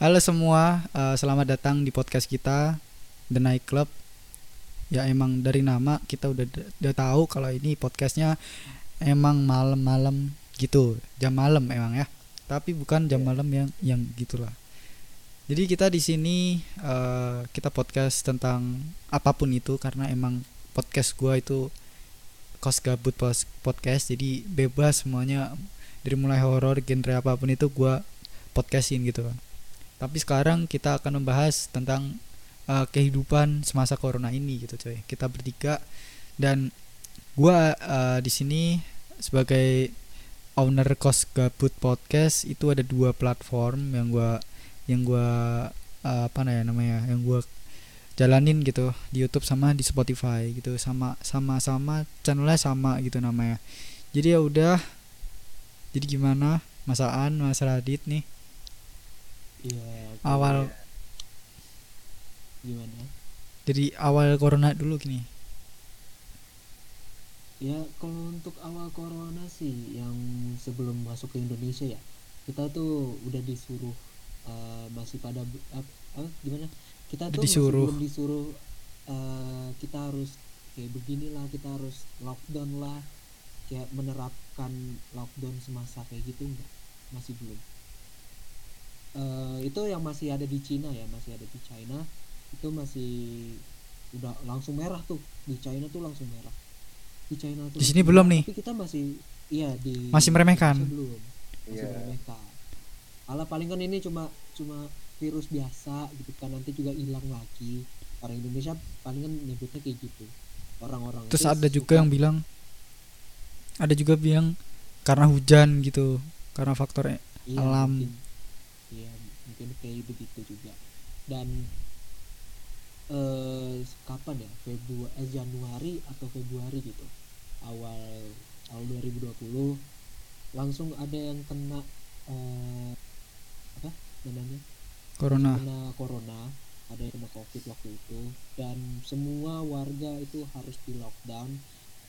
Halo semua, uh, selamat datang di podcast kita The Night Club. Ya emang dari nama kita udah udah tahu kalau ini podcastnya emang malam-malam gitu, jam malam emang ya. Tapi bukan jam malam yang yang gitulah. Jadi kita di sini uh, kita podcast tentang apa pun itu karena emang podcast gua itu kos gabut podcast jadi bebas semuanya dari mulai horor genre apa pun itu gua podcastin gitu kan tapi sekarang kita akan membahas tentang uh, kehidupan semasa corona ini gitu coy. Kita bertiga dan gua uh, di sini sebagai owner kos gabut podcast itu ada dua platform yang gua yang gua uh, apa ya namanya yang gua jalanin gitu di YouTube sama di Spotify gitu. Sama sama sama channelnya sama gitu namanya. Jadi ya udah jadi gimana? Masaan Mas Radit nih Iya. awal ya. gimana? Jadi awal corona dulu gini. Ya kalau untuk awal corona sih yang sebelum masuk ke Indonesia ya kita tuh udah disuruh uh, masih pada apa, apa gimana? Kita tuh disuruh. belum disuruh uh, kita harus kayak beginilah kita harus lockdown lah kayak menerapkan lockdown semasa kayak gitu enggak masih belum uh, itu yang masih ada di Cina ya masih ada di China. Itu masih udah langsung merah tuh. Di China tuh langsung merah. Di China tuh di sini belum nih? Tapi kita masih iya di masih meremehkan? belum. Masih yeah. meremehkan. Ala palingan ini cuma cuma virus biasa gitu kan. Nanti juga hilang lagi. Orang Indonesia palingan nyebutnya kayak gitu. Orang-orang terus ada juga yang bilang ada juga bilang karena hujan gitu karena faktor iya, alam. mungkin mungkin kayak begitu juga. Dan eh, kapan ya? Februari eh, Januari atau Februari gitu. Awal awal 2020 langsung ada yang kena eh, apa namanya? Corona. Kena corona ada yang kena covid waktu itu. Dan semua warga itu harus di lockdown.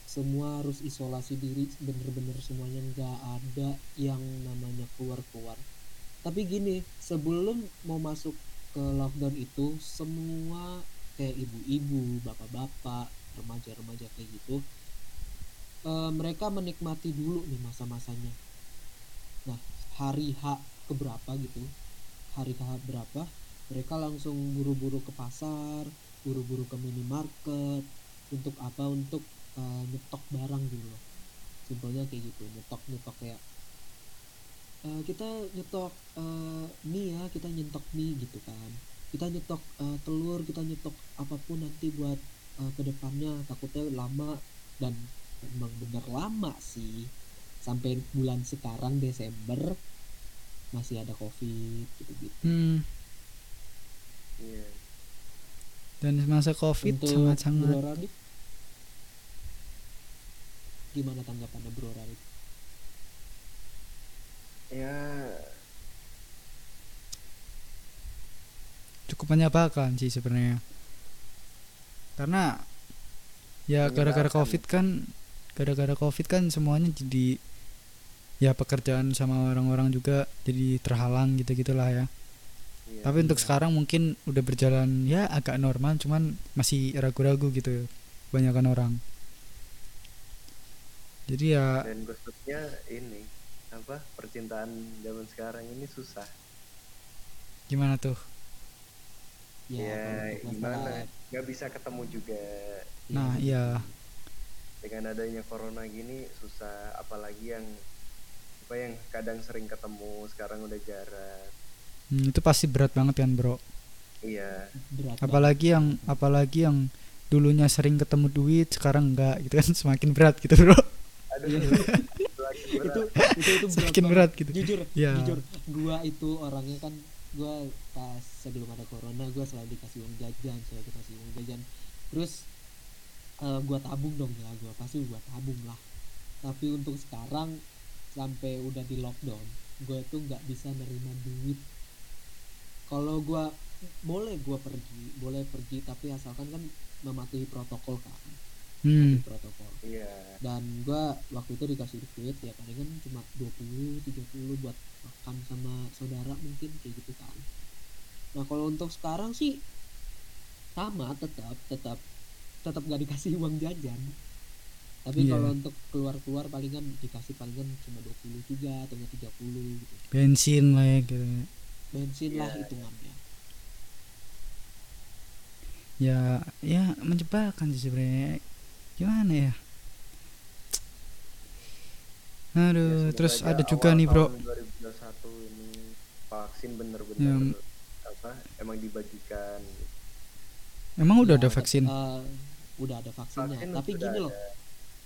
Semua harus isolasi diri bener-bener semuanya nggak ada yang namanya keluar keluar tapi gini sebelum mau masuk ke lockdown itu semua kayak ibu-ibu bapak-bapak remaja-remaja kayak gitu e, mereka menikmati dulu nih masa-masanya. Nah hari H keberapa gitu hari H berapa mereka langsung buru-buru ke pasar buru-buru ke minimarket untuk apa? Untuk uh, nyetok barang dulu. Simpelnya kayak gitu nyetok nyetok kayak uh, kita nyetok uh, mie ya kita nyetok mie gitu kan kita nyetok uh, telur kita nyetok apa pun nanti buat uh, ke depannya takutnya lama dan emang bener lama sih sampai bulan sekarang Desember masih ada covid gitu gitu hmm. yeah. dan masa covid sangat sangat gimana tanggapannya Bro Radit? Ya. Cukup menyebalkan sih sebenarnya. Karena ya gara-gara covid kan gara-gara covid kan semuanya jadi ya pekerjaan sama orang-orang juga jadi terhalang gitu gitulah ya. Iya, tapi iya. untuk sekarang mungkin udah berjalan ya agak normal cuman masih ragu-ragu gitu banyakkan orang. Jadi ya dan ini apa percintaan zaman sekarang ini susah. Gimana tuh? Ya, ya gimana? nggak bisa ketemu juga. Nah iya. dengan adanya corona gini susah. Apalagi yang apa yang kadang sering ketemu sekarang udah jarang. Hmm, itu pasti berat banget kan bro? Iya. Berat apalagi banget. yang apalagi yang dulunya sering ketemu duit sekarang enggak gitu kan? Semakin berat gitu bro. Aduh. Itu itu itu berat, gitu. Jujur ya. jujur. Gua itu orangnya kan gua pas sebelum ada corona gua selalu dikasih uang jajan selalu dikasih uang jajan. Terus uh, gua tabung dong ya. Gua pasti gua tabung lah. Tapi untuk sekarang sampai udah di lockdown gua tuh nggak bisa nerima duit. Kalau gua boleh gua pergi boleh pergi tapi asalkan kan mematuhi protokol kan hmm. protokol. Yeah. dan gua waktu itu dikasih duit ya paling kan cuma 20 30 buat makan sama saudara mungkin kayak gitu kan. Nah kalau untuk sekarang sih sama tetap tetap tetap gak dikasih uang jajan. Tapi Iya. kalau untuk keluar-keluar palingan dikasih palingan cuma 20 juga atau nggak 30 gitu. Bensin lah ya gitu. Bensin lah Iya, hitungannya. Ya ya menyebalkan sih sebenarnya gimana ya? Ya, aduh semoga terus ada juga awal nih bro. tahun 2021 ini vaksin bener-bener Ya. apa emang dibagikan. Emang udah Ya, ada vaksin? eh, udah ada vaksinnya. Vaksin tapi gini loh ada.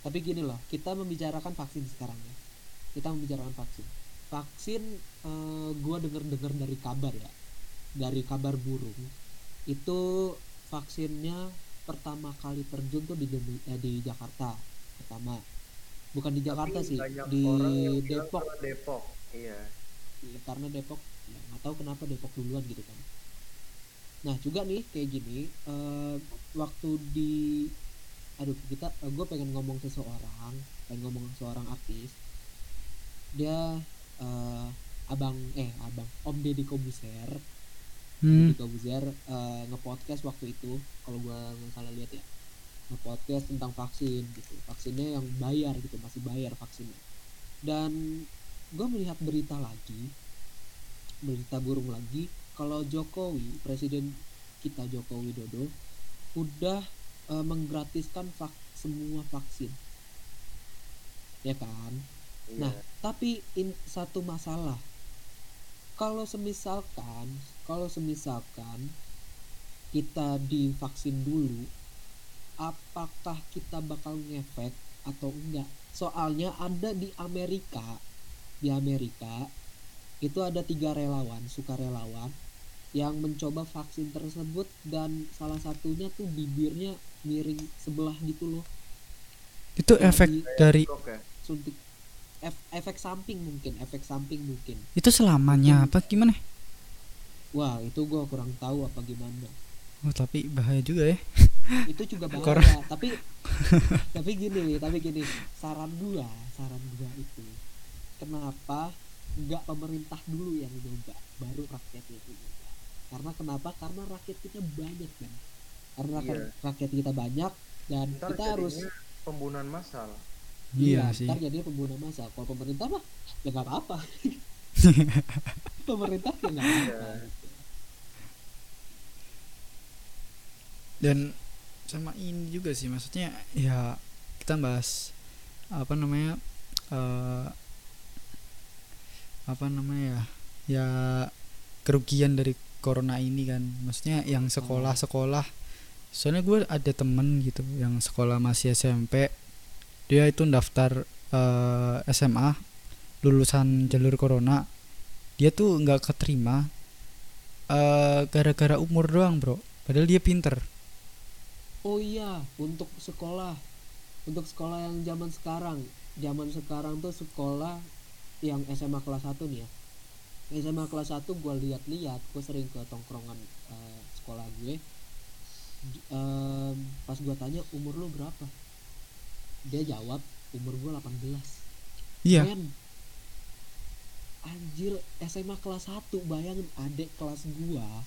tapi gini loh kita membicarakan vaksin sekarang ya. Kita membicarakan vaksin. Vaksin eh, gua denger dengar dari kabar ya dari kabar burung itu vaksinnya pertama kali terjun tuh di Demi- eh, di Jakarta pertama. Bukan di Jakarta Tapi sih di Depok. Depok iya. Ya, karena Depok ya, nggak tahu kenapa Depok duluan gitu kan. Nah juga nih kayak gini eh, waktu di aduh kita gue pengen ngomong seseorang pengen ngomong seorang artis. Dia eh, abang eh abang Om Deddy Kobuser hmm. Deddy Kobuser eh, ngepodcast waktu itu kalau gua nggak salah lihat ya. Ngepodcast tentang vaksin gitu. Vaksinnya yang bayar gitu. Masih bayar vaksinnya. Dan gue melihat berita lagi berita burung lagi kalau Jokowi presiden kita Joko Widodo udah eh, menggratiskan vak- semua vaksin. Ya kan? Iya. Nah, tapi in, satu masalah. Kalau semisalkan, kalau semisalkan kita divaksin dulu, apakah kita bakal ngefek atau enggak? Soalnya ada di Amerika, di Amerika itu ada tiga relawan, sukarelawan yang mencoba vaksin tersebut dan salah satunya tuh bibirnya miring sebelah gitu loh, itu Jadi- efek dari suntik efek samping mungkin, efek samping mungkin. itu selamanya apa gimana Wah itu gue kurang tahu apa gimana. oh tapi bahaya juga ya Itu juga bahaya. Kor- tapi tapi gini, tapi gini. Saran gua, saran gua itu kenapa nggak pemerintah dulu yang nyoba, baru rakyat itu nyoba. Karena kenapa? Karena rakyat kita banyak kan. Karena Iya. rakyat kita banyak dan ntar kita harus pembunuhan massal iya sih ntar jadi pembunuh massa. Kalau pemerintah mah ya nggak apa-apa. pemerintah ya nggak apa-apa. Iya. dan sama ini juga sih maksudnya ya kita bahas apa namanya eh apa namanya ya ya kerugian dari corona ini kan maksudnya yang sekolah-sekolah soalnya gue ada temen gitu yang sekolah masih SMP dia itu daftar eh, SMA lulusan jalur corona. Dia tuh nggak keterima eh gara-gara umur doang bro. Padahal dia pinter. Oh iya, untuk sekolah, untuk sekolah yang zaman sekarang, zaman sekarang tuh sekolah yang SMA kelas 1 nih ya. SMA kelas 1 gue lihat-lihat, gue sering ke tongkrongan eh, sekolah gue. Em, pas gue tanya umur lu berapa, dia jawab umur gue 18. iya. Men, anjir SMA kelas 1 bayangin adik kelas gua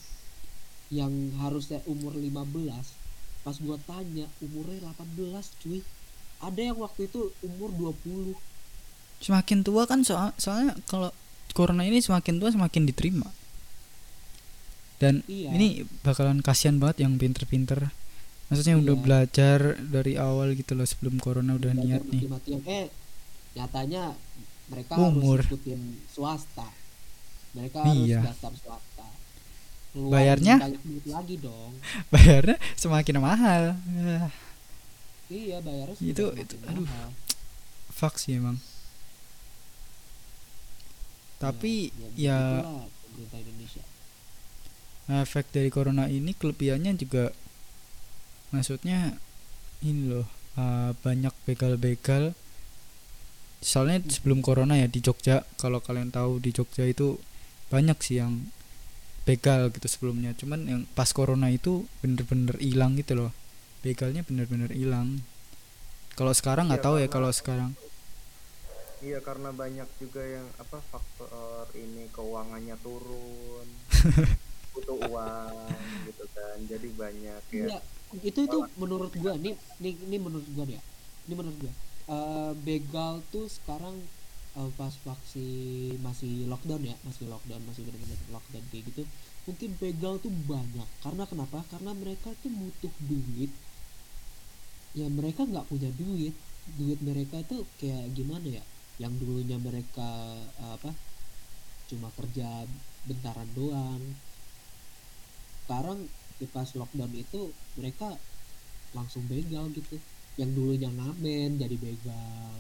yang harusnya umur 15 pas gua tanya umurnya 18 cuy? Ada yang waktu itu umur 20 semakin tua kan soal soalnya kalau corona ini semakin tua semakin diterima. Dan Iya. ini bakalan kasihan banget yang pinter-pinter maksudnya udah Iya. belajar dari awal gitu loh sebelum corona udah Belajar niat nih mati-matian. eh nyatanya mereka Umur. harus ikutin swasta mereka Iya. harus daftar swasta Ngeluarin Bayarnya? lagi dong bayarnya semakin mahal Ah, iya bayarnya Itu- itu, aduh. mahal. fuck sih emang tapi ya, ya Indonesia efek dari corona ini kelebihannya juga maksudnya ini loh uh, banyak begal-begal. Soalnya sebelum corona ya di Jogja kalau kalian tahu di Jogja itu banyak sih yang begal gitu sebelumnya. Cuman yang pas corona itu bener-bener hilang gitu loh. Begalnya bener-bener hilang. Kalau sekarang nggak Iya, tahu ya kalau sekarang. Iya karena banyak juga yang apa faktor ini keuangannya turun. Butuh jadi banyak ya. Iya, itu itu menurut gua nih, nih ini menurut gua ya. Ini menurut gua. Eh, begal tuh sekarang eh, pas vaksin masih lockdown ya, masih lockdown, masih benar-benar lockdown kayak gitu. Mungkin begal tuh banyak. Karena kenapa? Karena mereka tuh butuh duit. Ya mereka nggak punya duit. Duit mereka tuh kayak gimana ya? Yang dulunya mereka eh, apa? Cuma kerja bentaran doang. Sekarang di pas lockdown itu mereka langsung begal gitu. Yang dulunya ngamen jadi begal.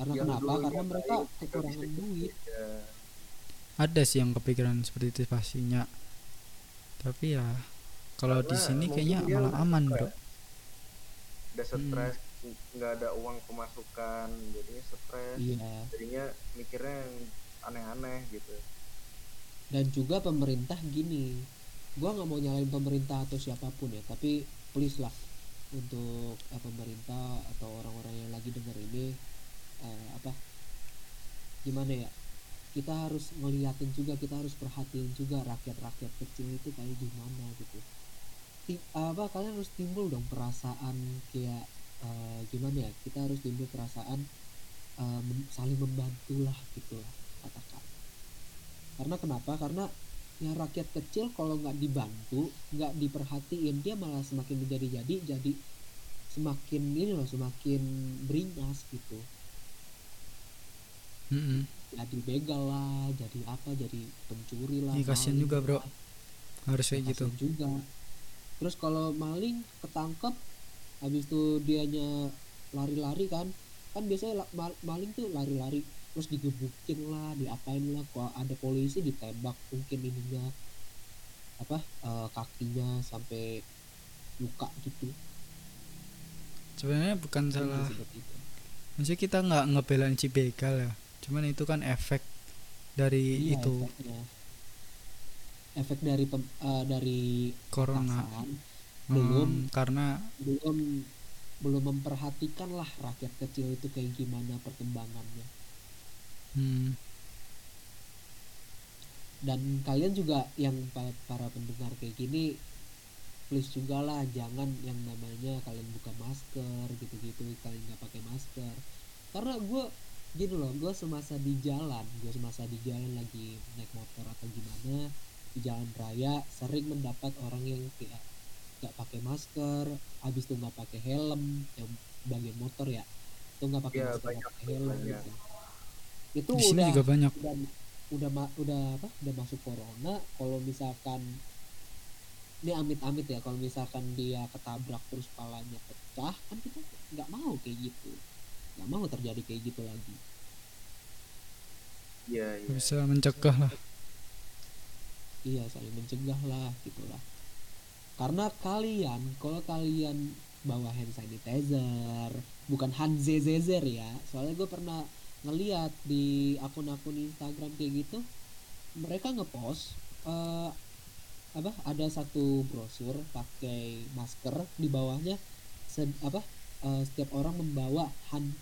Karena Yang kenapa? karena mereka baik, kekurangan duit. ya, ada sih yang kepikiran seperti itu pastinya. Tapi ya kalau di sini kayaknya malah aman bro. ya, udah stres nggak ada uang pemasukan jadinya stres. Iya. Jadinya mikirnya yang aneh-aneh gitu. Dan juga pemerintah gini gua nggak mau nyalain pemerintah atau siapa pun ya tapi please lah untuk eh, pemerintah atau orang-orang yang lagi denger ini eh, apa gimana ya kita harus ngeliatin juga kita harus perhatiin juga rakyat-rakyat kecil itu kayak gimana gitu. Ti- apa kalian harus timbul dong perasaan kayak eh, gimana ya kita harus timbul perasaan mem- saling membantu lah gitu katakan. Karena kenapa? Karena ya rakyat kecil kalau nggak dibantu nggak diperhatiin dia malah semakin menjadi-jadi jadi semakin ini loh semakin beringas gitu. Mm-mm. jadi begal lah jadi apa jadi pencuri lah Ih, kasihan juga, bro. harus kayak gitu. Kasihan juga. Terus kalau maling ketangkep habis itu dianya lari-lari kan. Kan biasanya maling tuh lari-lari terus digebukin lah diapain lah kalau ada polisi ditembak mungkin ininya apa eh, kakinya sampai luka gitu. Sebenarnya bukan Kan salah. maksudnya kita nggak ngebelain si begal ya cuman itu kan efek dari Iya, itu. efeknya. efek dari pem- eh, dari corona. Hmm, belum karena belum belum memperhatikan lah rakyat kecil itu kayak gimana perkembangannya hmm, dan kalian juga yang pa- para pendengar kayak gini please juga lah jangan yang namanya kalian buka masker gitu-gitu kalian nggak pakai masker. Karena gue gini loh gue semasa di jalan gue semasa di jalan lagi naik motor atau gimana di jalan raya sering mendapat orang yang kayak nggak pakai masker habis itu nggak pakai helm yang bagian motor ya itu nggak pakai Iya, masker nggak pakai helm banyak. gitu itu di sini udah juga banyak. udah udah udah apa? Udah masuk corona. Kalau misalkan ini amit-amit ya kalau misalkan dia ketabrak terus palanya pecah kan kita nggak mau kayak gitu. Nggak mau terjadi kayak gitu lagi. Iya iya bisa mencegah lah. Iya saling mencegah lah gitulah karena kalian kalau kalian bawa hand sanitizer bukan hand zezer ya. Soalnya gue pernah ngeliat di akun-akun Instagram kayak gitu mereka ngepost eh, apa ada satu brosur pakai masker di bawahnya se- apa eh, setiap orang membawa hand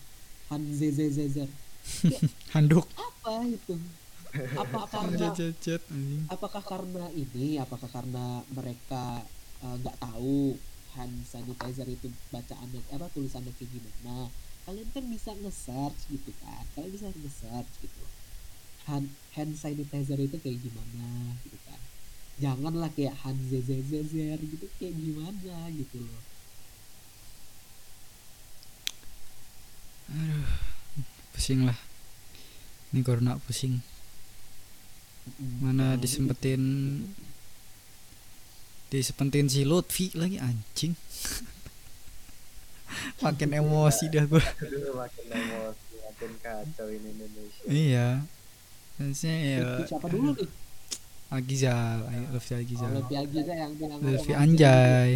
hand zezer handuk. apa itu? Apa karena apakah karena ini apakah karena mereka eh, nggak tahu hand sanitizer itu bacaannya apa tulisannya kayak gimana kalian kan bisa nge-search gitu kan kalian bisa nge-search gitu hand hand sanitizer itu kayak gimana gitu kan. Janganlah kayak hand zezer gitu kayak gimana gitu loh. Pusing lah. Ini corona pusing. Mana disempetin disempetin si Lutfi lagi anjing makin emosi dah gue makin emosi makin kacau ini Indonesia. Iya. Maksudnya ya siapa dulu nih Agizal Lutfi oh, Agizal Lutfi Agiza yang bilang Lutfi Anjay.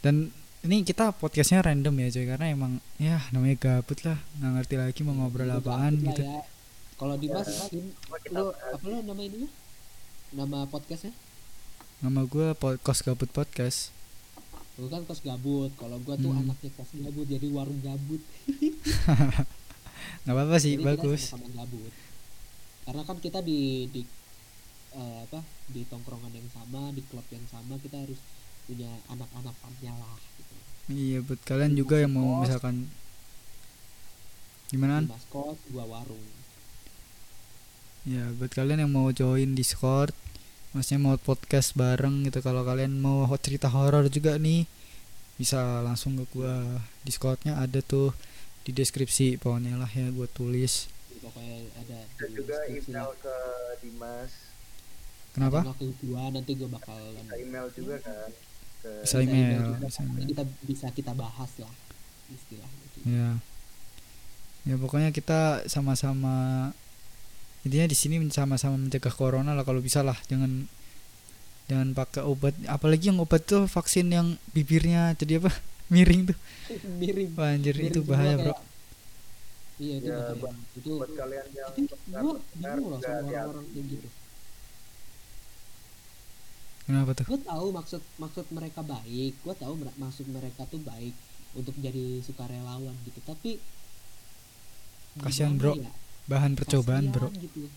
Dan ini kita podcastnya random ya coy karena emang ya namanya gabut lah. Nggak ngerti lagi mau ngobrol apaan gitu. ya. kalau Dimas Ya. in, Apa lo nama ininya? Nama podcastnya? Nama gue kos gabut podcast Lu kan kos gabut, kalau gua tuh Hmm. anaknya kos gabut jadi warung gabut. nggak apa-apa sih Jadi bagus sama-sama gabut. Karena kan kita di di eh, apa di tongkrongan yang sama di klub yang sama kita harus punya anak-anakannya lah gitu iya buat kalian juga yang mau Kos. misalkan gimana An? Mas kos gua warung ya buat kalian yang mau join discord maksudnya mau podcast bareng gitu. Kalau kalian mau cerita horor juga nih bisa langsung ke gua. Discordnya ada tuh di deskripsi pokoknya lah ya gua tulis. Pokoknya ada di juga deskripsi email lah. ke Dimas. Kenapa? Email ke gua nanti gua bakal bisa email juga kan ke bisa email juga. bisa email. kita bisa kita bahas lah istilahnya. Gitu. ya ya pokoknya kita sama-sama intinya di sini sama-sama mencegah corona lah kalau bisa lah. Jangan jangan pakai obat. Apalagi yang obat tuh vaksin yang bibirnya jadi apa? Miring tuh. Mirip Wah, anjir itu bahaya bro. Kayak- iya itu Ya, bahaya. buat- itu buat kalian yang gua bingung loh sama orang-orang kayak gitu. Kenapa tuh? Gue tahu maksud maksud mereka baik. Gue tahu maksud mereka tuh baik untuk jadi sukarelawan gitu. Tapi Kasihan, bro. ya, bahan percobaan bro. gitu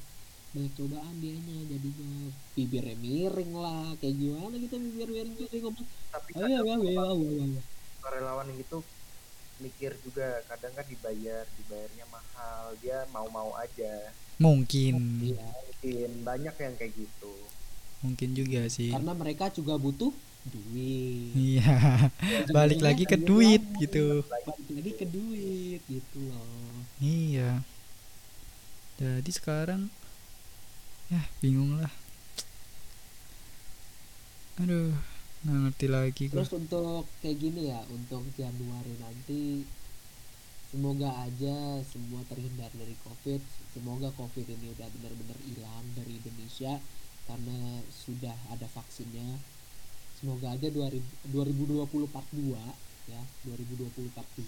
banyak cobaan dianya jadinya bibirnya miring lah kayak gimana gitu bibir miring miring ngomong tapi ayo ayo ayo ayo ayo relawan gitu mikir juga kadang kan dibayar dibayarnya mahal dia mau-mau aja. Mungkin. Iya mungkin. Banyak yang kayak gitu. Mungkin juga sih. Karena mereka juga butuh duit. Iya. Balik lagi ke duit gitu. balik lagi ke duit gitu loh. Iya jadi sekarang ya bingung lah aduh nggak ngerti lagi gua Terus untuk kayak gini ya, untuk Januari nanti semoga aja semua terhindar dari Covid. Semoga Covid ini udah benar-benar hilang dari Indonesia karena sudah ada vaksinnya. Semoga aja 2000 2020 part 2 ya, 2020 part 2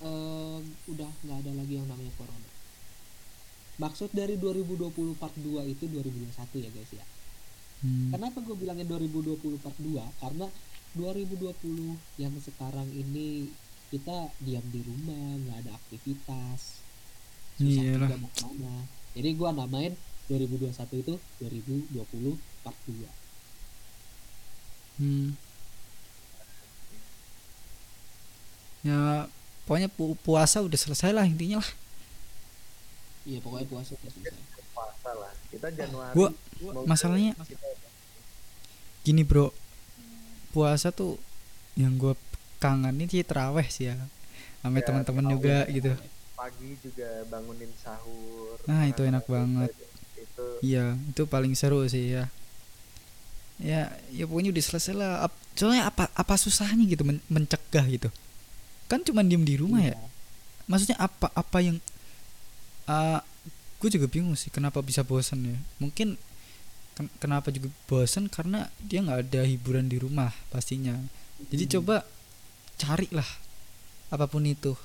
em, udah nggak ada lagi yang namanya corona. Maksud dari 2020 part 2 itu 2021 ya guys ya. Hmm, Kenapa gue bilangnya 2020 part 2? Karena 2020 yang sekarang ini kita diam di rumah, nggak ada aktivitas. Susah Iyalah. juga mau ke mana. Jadi gue namain 2021 itu 2020 part 2. hmm. ya pokoknya pu- puasa udah selesai lah intinya lah. Iya pokoknya puasa udah selesai. puasa lah. Kita Januari Gua- semoga masalahnya kita- gini bro. Puasa tuh yang gue kangenin sih teraweh sih ya. Sama Ya, teman-teman juga gitu. Pagi juga bangunin sahur. Nah, itu enak banget. itu. Iya itu paling seru sih ya. Ya ya pokoknya udah selesai lah. Soalnya apa apa susahnya gitu men- mencegah gitu kan cuma diem di rumah ya? Iya. maksudnya apa apa yang gue juga bingung sih kenapa bisa bosan ya. Mungkin ken- kenapa juga bosan karena dia nggak ada hiburan di rumah pastinya. Jadi Hmm. coba carilah apa pun itu.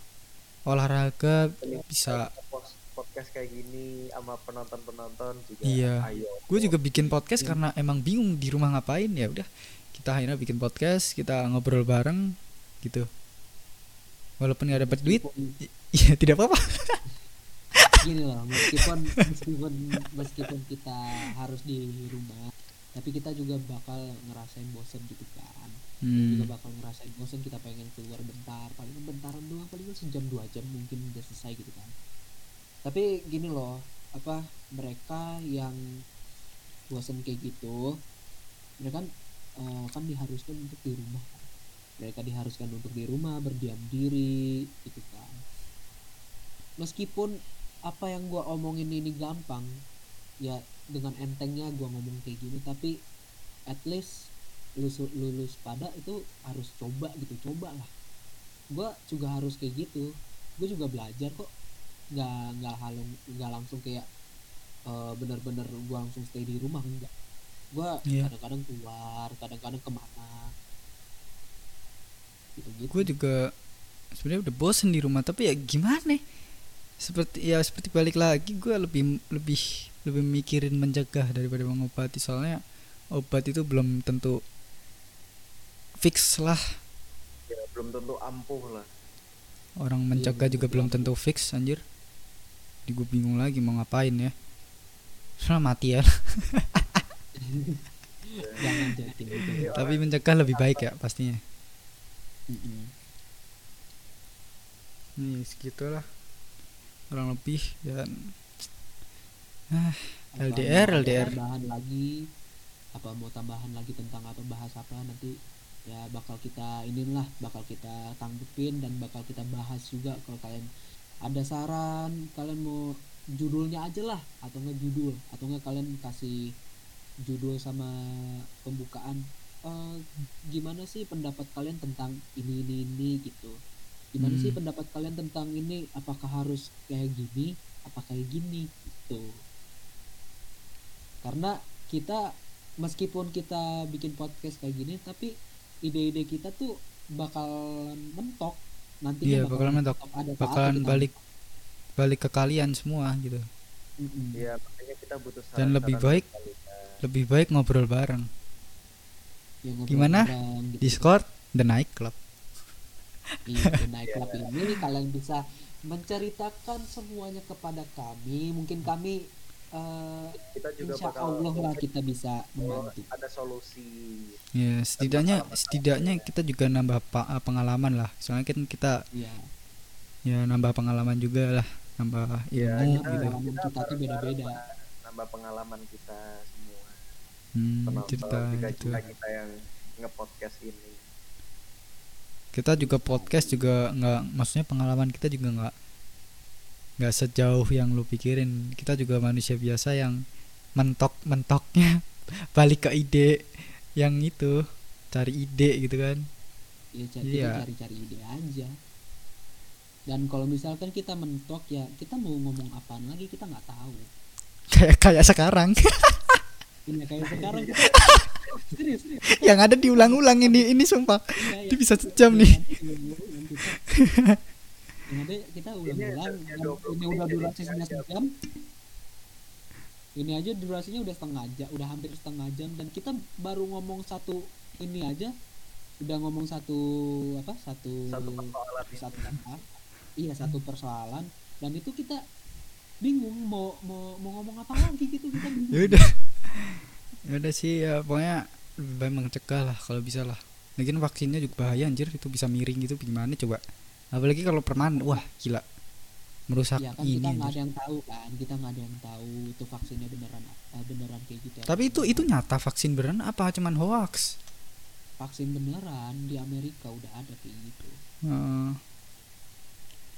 Olahraga bisa. Pos- podcast kayak gini sama penonton-penonton juga Iya. gue juga bikin podcast Iya. karena emang bingung di rumah ngapain. Ya udah kita akhirnya bikin podcast kita ngobrol bareng gitu walaupun nggak dapat duit iya tidak apa-apa. Gini loh meskipun meskipun meskipun kita harus di rumah tapi kita juga bakal ngerasain bosen gitu kan. Hmm, juga bakal ngerasain bosen kita pengen keluar bentar paling bentaran doang paling sejam dua jam mungkin udah selesai gitu kan. Tapi gini loh apa mereka yang bosen kayak gitu mereka kan eh, kan diharuskan untuk di rumah. Mereka diharuskan untuk di rumah berdiam diri gitu kan. Meskipun apa yang gua omongin ini gampang ya dengan entengnya gua ngomong kayak gini tapi at least lulus lulus pada itu harus coba gitu coba lah gua juga harus kayak gitu. Gue juga belajar kok. Nggak nggak halung nggak langsung kayak eh, bener-bener gua langsung stay di rumah enggak. Gua Iya. kadang-kadang keluar kadang-kadang ke mana gitu gitu gue juga sebenarnya udah bosen di rumah tapi ya gimana seperti ya seperti balik lagi gue lebih lebih lebih mikirin mencegah daripada mengobati. Soalnya obat itu belum tentu fix lah. Ya, belum tentu ampuh lah. Orang mencegah betul, juga betul. belum tentu fix anjir. Jadi gue bingung lagi mau ngapain ya. Soalnya mati ya. Jangan jadi gitu tapi mencegah lebih baik ya pastinya Mm-mm. nih segitulah kurang lebih dan ah Apa LDR, LDR. tambahan lagi apa mau tambahan lagi tentang apa bahas apa nanti ya bakal kita inilah bakal kita tanggepin dan bakal kita bahas juga kalau kalian ada saran kalian mau judulnya aja lah atau nggak judul atau nggak kalian kasih judul sama pembukaan Eh, gimana sih pendapat kalian tentang ini ini ini gitu? Gimana sih Hmm. pendapat kalian tentang ini? Apakah harus kayak gini? Apa kayak gini? Gitu. Karena kita meskipun kita bikin podcast kayak gini tapi ide-ide kita tuh bakalan mentok. Nantinya Iya, bakalan mentok. ada bakalan kita balik balik ke kalian semua gitu. Mm-mm. Iya, makanya kita butuh Dan lebih baik- kalian. lebih baik ngobrol bareng Ya, Gimana? gitu. Discord The Night Club Iya, di Night Club ini kalian bisa menceritakan semuanya kepada kami. Mungkin kami eh, kita juga insya bakal Allah lah kita bisa kalau membantu. ada solusi ya setidaknya setidaknya kita juga nambah eh, pengalaman lah soalnya kan kita Iya, ya nambah pengalaman juga lah nambah ya ilmu kita, gitu Pengalaman kita tuh beda-beda. nambah pengalaman kita hmm, penonton cerita juga gitu kita kita yang ngepodcast ini kita juga podcast juga nggak maksudnya pengalaman kita juga nggak nggak sejauh yang lu pikirin kita juga manusia biasa yang mentok mentoknya balik ke ide yang itu cari ide gitu kan ya cari Iya. cari-cari ide aja. Dan kalau misalkan kita mentok ya kita mau ngomong apaan lagi kita nggak tahu. kayak kayak sekarang Ini kayak sekarang. kita serius, serius. yang ada diulang-ulang ini ini sumpah. Iya, Dia iya. bisa sejam nih. Yang ada kita ulang-ulang. Ini dan ada 20 ini udah. Ini aja durasinya udah setengah jam, udah hampir setengah jam. Dan kita baru ngomong satu ini aja. Udah ngomong satu apa satu satu persoalan. satu apa? Iya satu persoalan. Dan itu kita bingung mau mau mau ngomong apa lagi gitu. Kita bingung. Ya udah ya udah sih ya pokoknya lebih baik mencegah lah kalau bisa lah. Lagian vaksinnya juga bahaya anjir itu bisa miring gitu gimana coba? Apalagi kalau permanen wah gila. Merusak ya kan ini kita nggak ada yang tahu kan kita nggak ada yang tahu itu vaksinnya beneran eh, beneran kayak gitu tapi itu itu nyata vaksin beneran apa? Cuman hoax? Vaksin beneran di Amerika udah ada kayak gitu. Heeh.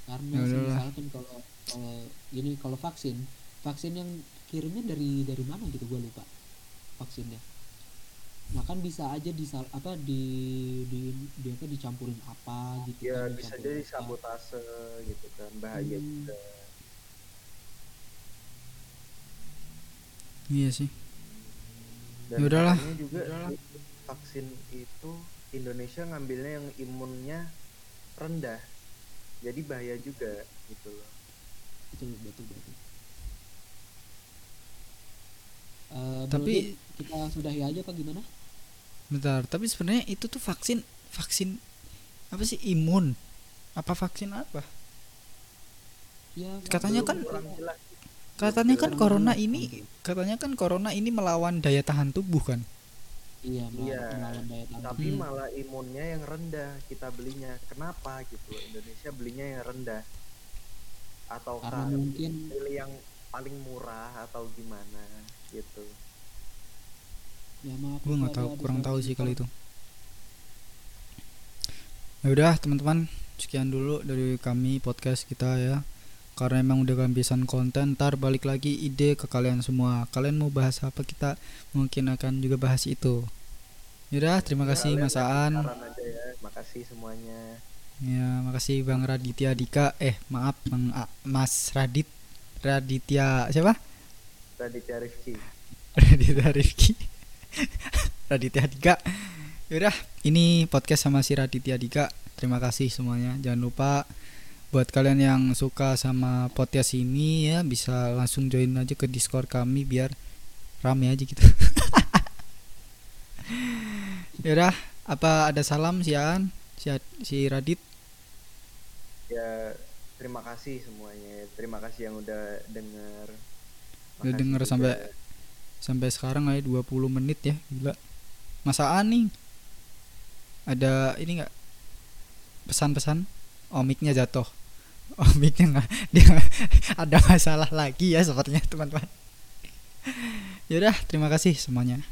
karena Ya misalkan kalau kalau ini kalau vaksin vaksin yang kirimnya dari dari mana gitu? Gue lupa vaksinnya. Nah kan bisa aja di apa di di, di apa dicampurin apa gitu ya kan, bisa jadi apa. sabotase gitu kan bahaya Hmm. juga. Iya sih. Dan Ya udahlah. juga vaksin itu Indonesia ngambilnya yang imunnya rendah. Jadi bahaya juga gitu loh. Betul betul betul Eh, Tapi- kita sudahi aja apa gimana? Bentar tapi sebenarnya itu tuh vaksin vaksin apa sih imun? Apa vaksin apa? Ya Katanya kan- katanya kan Kurang corona ini katanya kan corona ini melawan daya tahan tubuh kan? Iya melawan, Iya, melawan daya tahan tapi malah imunnya yang rendah kita belinya. Kenapa gitu? Indonesia belinya yang rendah. Atau karena mungkin pilih yang paling murah atau gimana gitu. Ya maaf gue nggak tahu kurang tahu sih kalau itu. Ya udah teman-teman sekian dulu dari kami podcast kita ya. Karena emang udah kehabisan konten ntar balik lagi ide ke kalian semua. Kalian mau bahas apa kita mungkin akan juga bahas itu. Yaudah, terima kasih Kalian Mas Aan. ya. Makasih semuanya. Ya, makasih Bang Raditya Dika. Eh, maaf Bang A- Mas Radit Raditya siapa? Raditya Rifki Raditya Rifki. Raditya Dika. Yaudah, ini podcast sama si Raditya Dika. Terima kasih semuanya. Jangan lupa buat kalian yang suka sama podcast ini ya bisa langsung join aja ke Discord kami biar rame aja gitu. Yaudah, apa ada salam si Aan, si, si Radit? ya terima kasih semuanya terima kasih yang udah denger udah denger juga. sampai sampai sekarang aja 20 menit ya gila. Masa nih ada ini nggak? Pesan-pesan? Oh mic-nya jatuh. Oh mic-nya nggak. Dia ada masalah lagi ya sepertinya teman-teman. Yaudah terima kasih semuanya